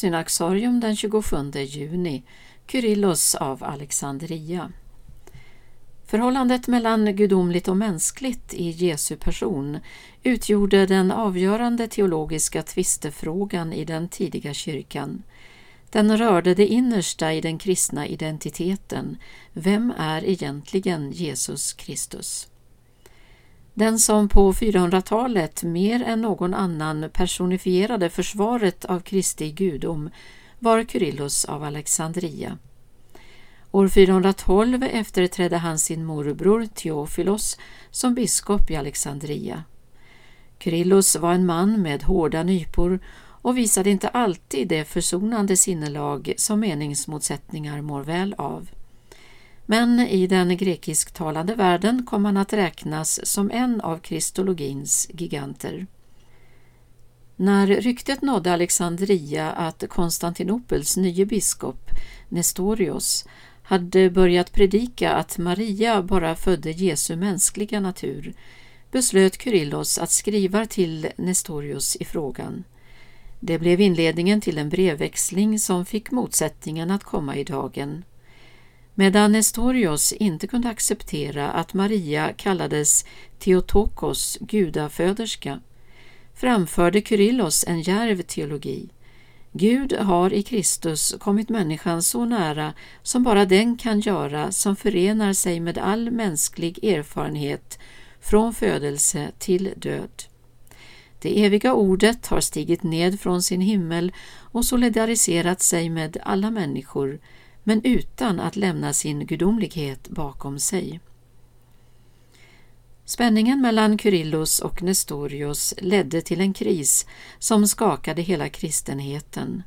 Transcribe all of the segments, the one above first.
Synaxarium den 27 juni Kyrillos av Alexandria Förhållandet mellan gudomligt och mänskligt i Jesu person utgjorde den avgörande teologiska tvistefrågan i den tidiga kyrkan. Den rörde det innersta i den kristna identiteten. Vem är egentligen Jesus Kristus? Den som på 400-talet mer än någon annan personifierade försvaret av Kristi gudom var Kyrillos av Alexandria. År 412 efterträdde han sin morbror Theofilos som biskop i Alexandria. Kyrillos var en man med hårda nypor och visade inte alltid det försonande sinnelag som meningsmotsättningar mår väl av. Men i den grekisktalande världen kom han att räknas som en av kristologins giganter. När ryktet nådde Alexandria att Konstantinopels nye biskop Nestorios hade börjat predika att Maria bara födde Jesu mänskliga natur beslöt Kyrillos att skriva till Nestorius i frågan. Det blev inledningen till en brevväxling som fick motsättningen att komma i dagen. Medan Nestorios inte kunde acceptera att Maria kallades Theotokos, gudaföderska, framförde Kyrillos en djärv teologi. Gud har i Kristus kommit människan så nära som bara den kan göra som förenar sig med all mänsklig erfarenhet från födelse till död. Det eviga ordet har stigit ned från sin himmel och solidariserat sig med alla människor, men utan att lämna sin gudomlighet bakom sig. Spänningen mellan Kyrillos och Nestorios ledde till en kris som skakade hela kristenheten.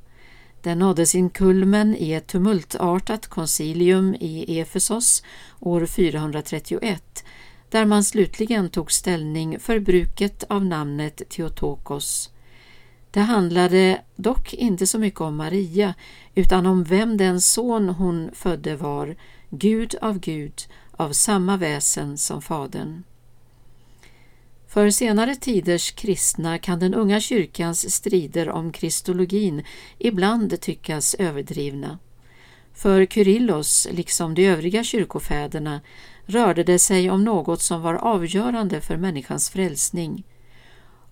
Den nådde sin kulmen i ett tumultartat koncilium i Efesos år 431 där man slutligen tog ställning för bruket av namnet Theotokos. Det handlade dock inte så mycket om Maria utan om vem den son hon födde var, Gud av Gud, av samma väsen som Fadern. För senare tiders kristna kan den unga kyrkans strider om kristologin ibland tyckas överdrivna. För Kyrillos, liksom de övriga kyrkofäderna, rörde det sig om något som var avgörande för människans frälsning.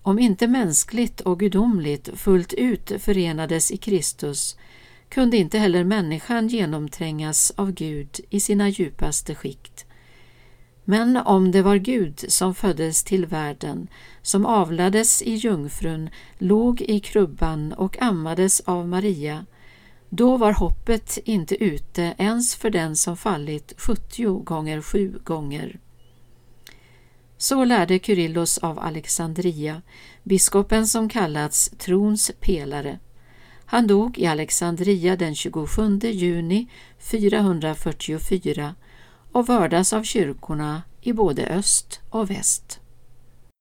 Om inte mänskligt och gudomligt fullt ut förenades i Kristus kunde inte heller människan genomträngas av Gud i sina djupaste skikt. Men om det var Gud som föddes till världen, som avlades i jungfrun, låg i krubban och ammades av Maria, då var hoppet inte ute ens för den som fallit 70 gånger sju gånger. Så lärde Kyrillos av Alexandria, biskopen som kallats trons pelare. Han dog i Alexandria den 27 juni 444 och vördas av kyrkorna i både öst och väst.